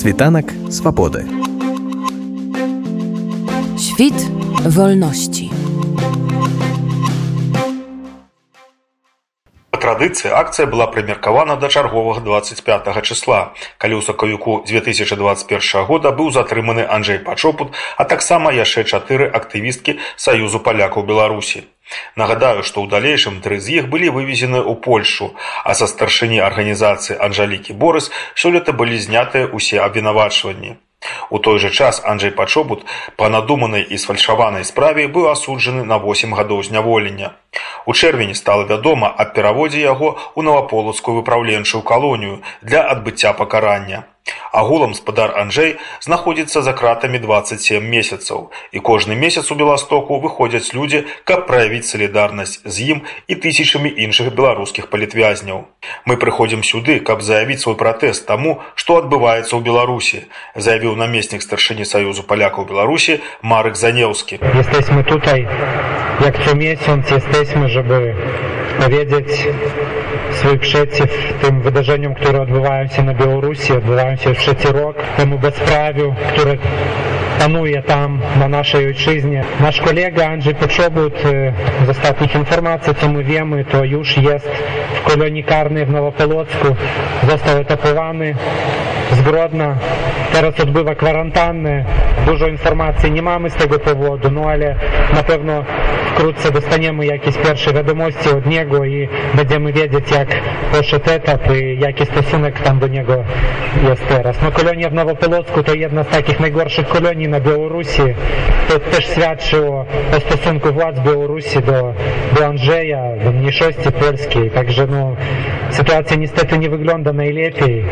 Світанак свабоды. Świt wolności. традыцыі акцыя была прымеркавана да чарговага 25 числа калі ў сакавіку 2021 года быў затрыманы Анджей пачопут а таксама яшчэ чатыры актывісткі саюзу палякаў беларусі Нагадаю што ў далейшым тры з іх былі вывезены ў польшу а са старшыні арганізацыі анжалікі борыс сёлета былі знятыя ўсе абвінавачванні у той жа час Анджей Пачобут па надуманай і сфальшаванай справе быў асуджаны на 8 гадоў зняволення. У чэрвені стала вядома аб пераводзе яго ў наваполацкую выпраўленчую калонію для адбыцця пакарання. Агулам спадар Анджэй знаходзіцца за кратамі 27 месяцаў і кожны месяц у беластоку выходзяць людзі, каб праявіць салідарнасць з ім і тысячамі іншых беларускіх палітвязняў. Мы прыходзім сюды, каб заявіць свой пратэст таму, што адбываецца ў Беларусі, заявіў намеснік старшыні саюзу палякаў Беларусі Марык Занеўскі. Jesteśmy tutaj jak co miesiąc, jesteśmy, żeby powiedzieć swój przeciw tym wydarzeniom, które odbywają się na Białorusi, odbywają się trzeci rok, temu bezprawiu, które panuje tam na naszej ojczyźnie. Nasz kolega Andrzej Poczobut, z ostatnich informacji, co my wiemy, to już jest w kolonii karnej w Nowopolocku, został etapowany z Grodna, teraz odbywa kwarantannę, dużo informacji nie mamy z tego powodu, no ale na pewno wkrótce dostaniemy jakieś pierwsze wiadomości od niego i będziemy wiedzieć jak poszedł etap i jaki stosunek tam do niego jest teraz. No kolonia w Nowopolocku to jedna z takich najgorszych kolonii na Białorusi. To też świadczy o, o stosunku władz Białorusi do, do Andrzeja, do mniejszości polskiej. Także no, sytuacja niestety nie wygląda najlepiej.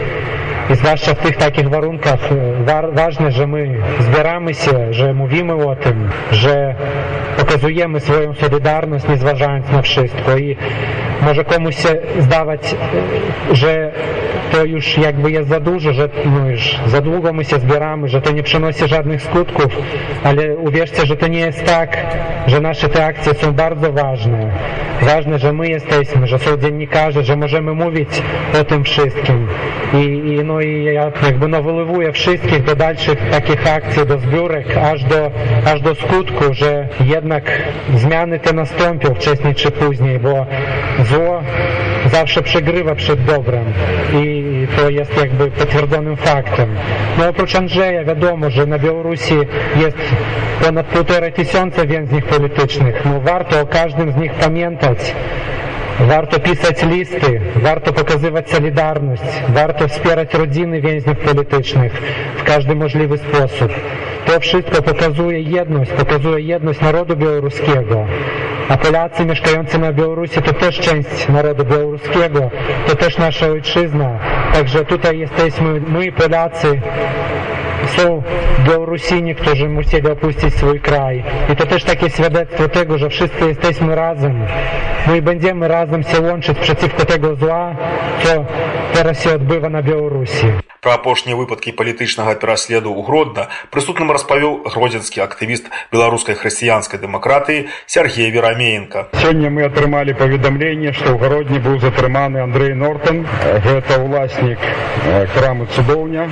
Tych takich warunkach wa ważne, że my zbieramy się, że mówimy o tym, że pokazujemy swoją solidarność, nie zważając na wszystko. I może komuś się zdawać, że to już jakby jest za dużo, że no już za długo my się zbieramy, że to nie przynosi żadnych skutków, ale uwierzcie, że to nie jest tak, że nasze te akcje są bardzo ważne. Ważne, że my jesteśmy, że są dziennikarze, że możemy mówić o tym wszystkim. I, i no i ja jakby nawolowuję wszystkich do dalszych takich akcji, do zbiórek, aż do, aż do skutku, że jednak zmiany te nastąpią wcześniej czy później, bo zło zawsze przegrywa przed dobrem i to jest jakby potwierdzonym faktem. No oprócz Andrzeja wiadomo, że na Białorusi jest ponad półtora tysiąca więźniów politycznych. No warto o każdym z nich pamiętać. Warto pisać listy, warto pokazywać solidarność, warto wspierać rodziny więźniów politycznych w każdy możliwy sposób. To wszystko pokazuje jedność, pokazuje jedność narodu białoruskiego. A Polacy mieszkający na Białorusi to też część narodu białoruskiego, to też nasza ojczyzna. Także tutaj jesteśmy my Polacy, są Białorusini, którzy musieli opuścić swój kraj. I to też takie świadectwo tego, że wszyscy jesteśmy razem. No i będziemy razem się łączyć przeciwko tego zła, co teraz się odbywa na Białorusi. Пра апошнія выпадкі палітычнага пераследу ў Гродна прысутным распавёў гродзенскі актывіст беларускай хрысціянскай дэмакратыі Сергей Верамеенко. Сёння мы атрымалі паведамленне, што ў гародні быў затрыманы Андрей Нортон. Гэта ўласнік крамы цудоўня.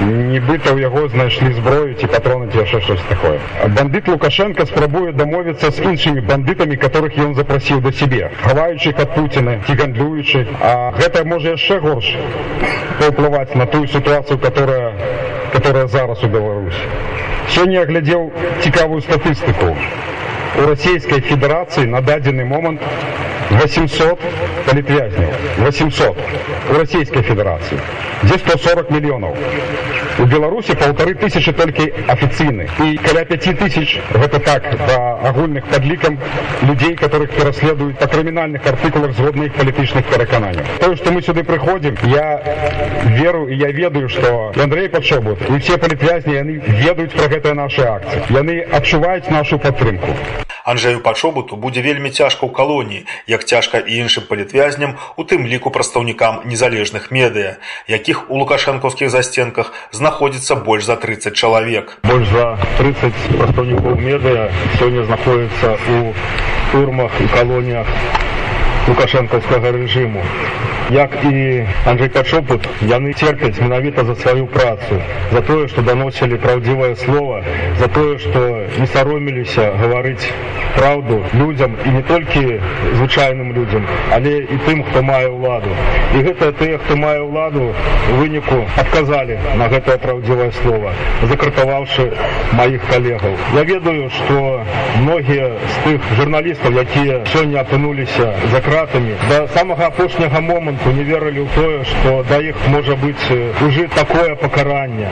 Нібыта ў яго знайшлі зброю ці патроны ці яшчэ штось такое. Бандыт Лукашенко спрабуе дамовіцца з іншымі бандытамі, которых ён запрасіў да сябе, хаваючы іх ад Пуціна ці гандлюючы. А гэта можа яшчэ горш паўплываць на ту ситуацию, которая, которая зараз у Беларуси. Сегодня я глядел цікавую статистику. У Российской Федерации на даденный момент 800 политвязней. 800 у Российской Федерации. Здесь 140 миллионов. У Беларуси полторы тысячи только официальных. И каля пяти тысяч, это так, по огульных подликам людей, которых переследуют по криминальных артикулах згодных политических переконаний. То, что мы сюда приходим, я веру и я ведаю, что Андрей Подшобут и все политвязни, они ведают про это наши акции. И они отчувают нашу подтримку. Анджею Пачобуту будзе вельмі цяжка ў калоніі, як цяжка і іншым палітвязням, у тым ліку прадстаўнікам незалежных медыя, якіх у лукашэнкаўскіх засценках знаходзіцца больш за 30 чалавек. Больш за 30 прадстаўнікоў медыя сёння знаходзяцца ў турмах і калоніях лукашэнкаўскага рэжыму. як і Андрей Пачопут, яны терпяць менавіта за сваю працу, за тое, што даносілі праўдзівае слово, за тое, што не сароміліся гаварыць праўду людзям і не толькі звычайным людзям, але і тым, хто мае ўладу. І гэта тыя, хто мае ўладу, у выніку адказалі на гэтае праўдзівае слово, закратаваўшы маіх калегаў. Я ведаю, што многія з тых журналістаў, якія сёння апынуліся за кратамі, да самага апошняга моманту не верылі ў тое, што да іх можа быць ужыт такое пакаранне.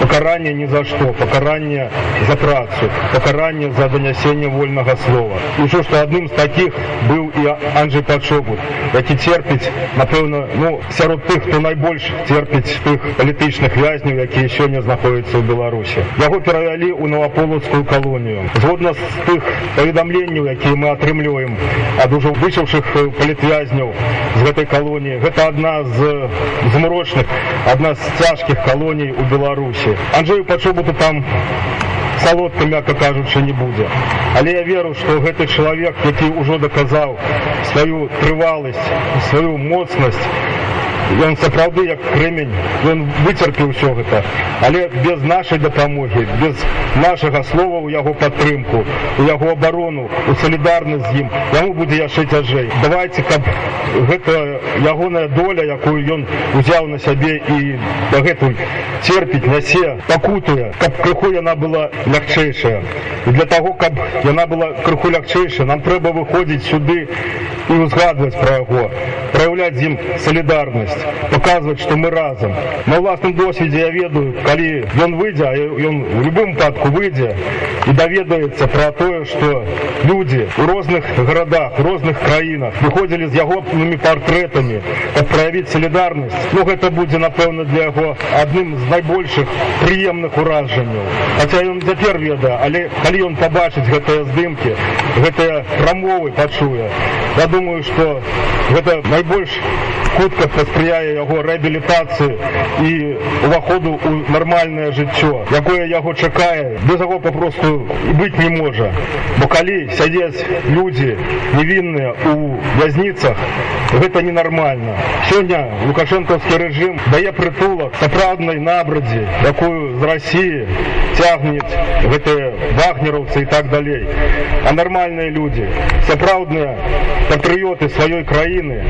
Пакаранне ні за што, пакаранне за працу, пакаранне за данясенне вольнага слова. Ужо што адным з такіх быў і Анджей Пачобут, які церпіць, напэўна, ну, сярод тых, хто найбольш церпіць тых палітычных вязняў, якія сёння знаходзяцца ў Беларусі. Яго перавялі ў наваполацкую калонію. Згодна з тых паведамленняў, якія мы атрымліваем ад ужо вычаўшых палітвязняў з гэтай калоніі. Гэта адна з змрочных, адна з цяжкіх калоній у Беларусі. Анджею Пачобуту там салодка мякка кажучы не будзе але я веру што гэты чалавек які ўжо даказаў сваю трываласць сваю моцнасць ён сапраўды як крэмень ён выцерпіў усё гэта але без нашай дапамогі без нашага слова ў яго падтрымку у яго абарону у салідарнасць з ім яму будзе яшчэ цяжэй давайте каб гэта ягоная доля якую ён узяў на сябе і дагэтуль церпіць нясе пакутуе каб крыху яна была лягчэйшая і для таго каб яна была крыху лягчэйшая нам трэба выходзіць сюды і узгадваць пра яго праяўляць з ім салідарнасць показваць што мы разам на ўласным досведзе я ведаю калі ён выйдзе ён у любым падку выйдзе і даведаецца пра тое што людзі у розных гарадах розных краінах выходзілі з ягонымі партрэтамі каб праявіць салідарнасць ну гэта будзе напэўна для яго адным з найбольшых прыемных уражанняў хаця ён цяпер ведае але калі ён пабачыць гэтыя здымкі гэтыя прамовы пачуе я думаю што гэта найбольш хутка паспрыяе яго рэабілітацыі і уваходу ў нармальнае жыццё якое яго чакае без яго папросту быць не можа бо калі сядзяць людзі невінныя у вязніцах гэта ненармальна сёння лукашэнкаўскі рэжым дае прытулак сапраўднай набрадзе якую з рассіі цягнет гэтыя вагнераўцы і так далей а нармальныя людзі сапраўдныя патрыёты сваёй краіны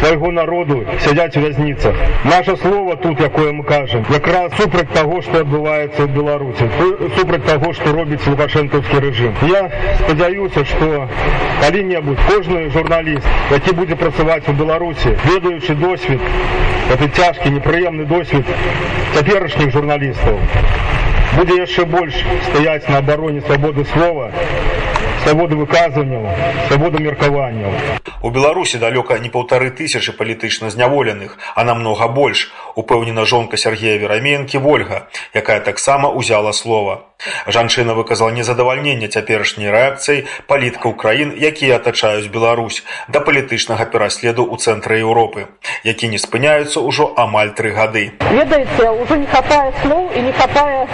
свайго народу сядзяць у вязніцах наше слово тут якое мы кажам якраз супраць таго што адбываецца ў беларусі супраць таго што робіць лукашэнкаўскі рэжым я спадзяюся што калі-небудзь кожны журналіст які будзе працаваць у беларусі ведаючы досвед это цяжкі непрыемны досвед цяперашніх журналістаў будзе яшчэ больш стаяць на абароне свабоды слова свабоды выказванняў свабоду меркаванняў у беларусі далёка не паўтары тысячы палітычна зняволеных а намнога больш упэўнена жонка сергея вераменкі ольга якая таксама ўзяла слова жанчына выказала незадавальненне цяперашняй рэакцыі паліткаў краін якія атачаюць беларусь да палітычнага пераследу ў цэнтры еўропы які не спыняюцца ўжо амаль тры гады ведаеце ўжо не хапае слоў і не хапае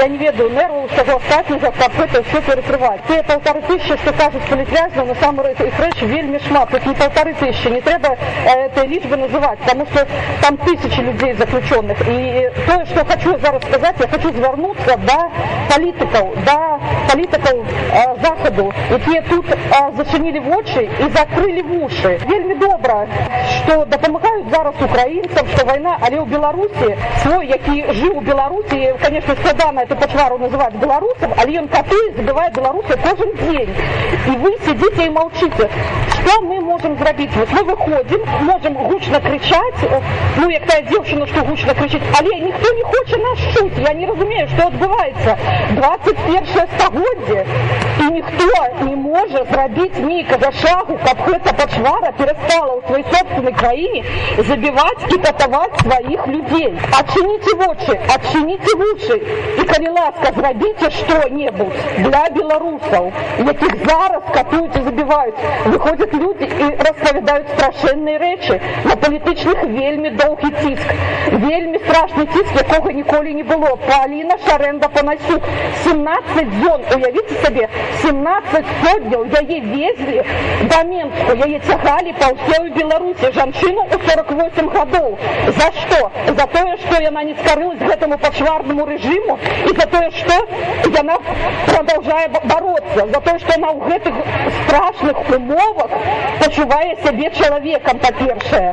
я не ведаю нерву усяго астатняга каб гэта все перакрываць тыя паўтары тысячи што кажуць палітвязняў насамрэч іх рэч вельмі шмат тут не паўтары тысячи не трэба этой лічбы называць потому что там тысячи людзей заключенных і тое что хочу зараз сказаць я хочу звярнуцца да палітыкаў да палітыкаў захаду якія тут зачынілі вочы і закрылі вушы вельмі добра что дапамагаюць зараз украінцам что вайна але ў беларусі свой які жыў у беларусі конечно складана эту пачвару называть беларусам але ён каты забывае беларусы кожен день и вы сидите и молчите что мы можем зрабіць вот мы выходим можем гучно кричать ну як тая девчина что гучно кричить але ніхто не хоче нас чуть я не разумею что адбываецца 21 стагоддзе і ніхто не можа зрабіць нейкага шагу каб гэта пачвара перастала ў сваёй собственной краіне забіваць і катаваць сваіх людзей адчыніце вочы адчыніце вушы і калі ласка зрабіце что-небудзь для беларусаў якіх зараз катуюць і забіваюць выходзяць людзі і распавядаюць страшэнныя рэчы на палітычных вельмі доўгі ціск вельмі страшны ціск якога ніколі не было паліна шарэнда панасюк 17 дзён уявіце сабе 17 сотняў яе везлі да менску яе цягалі па ўсёй беларусі жанчыну у 48 гадоў за што за тое што яна не скарылась гэтаму пачварнаму рэжыму і за тое што яна продолжае бороться за тое што яна ў гэтых страшных умовах пачувае сябе чалавекам па-першае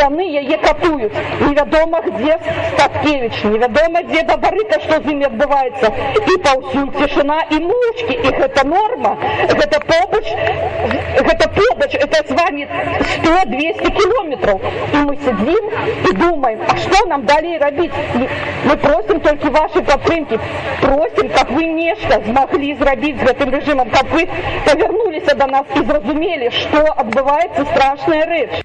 яны яе катуюць невядома где статкевич невядома дзе бабарыка што з імі адбываецца і паўсюль цішына і мучки і гэта норма гэта побач гэта побач это с вами 100-200 километров и мы сидим и думаем а что нам далей рабіць мы просим толькі вашей падтрымки просим как вы нешта змаглі зрабіць з гэтым рэжымам каб вы павярнуліся до нас і зразумелі что адбываецца страшная рэч